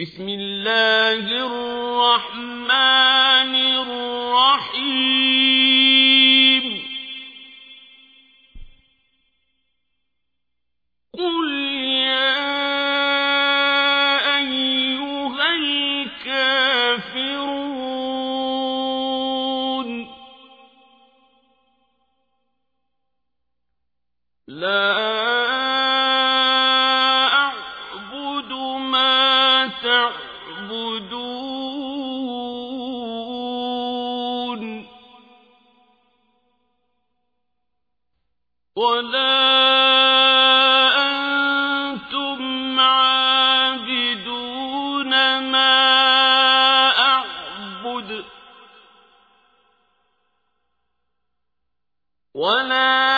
بسم الله الرحمن الرحيم. قل يا أيها الكافرون. لا تعبدون ولا أنتم عابدون ما أعبد ولا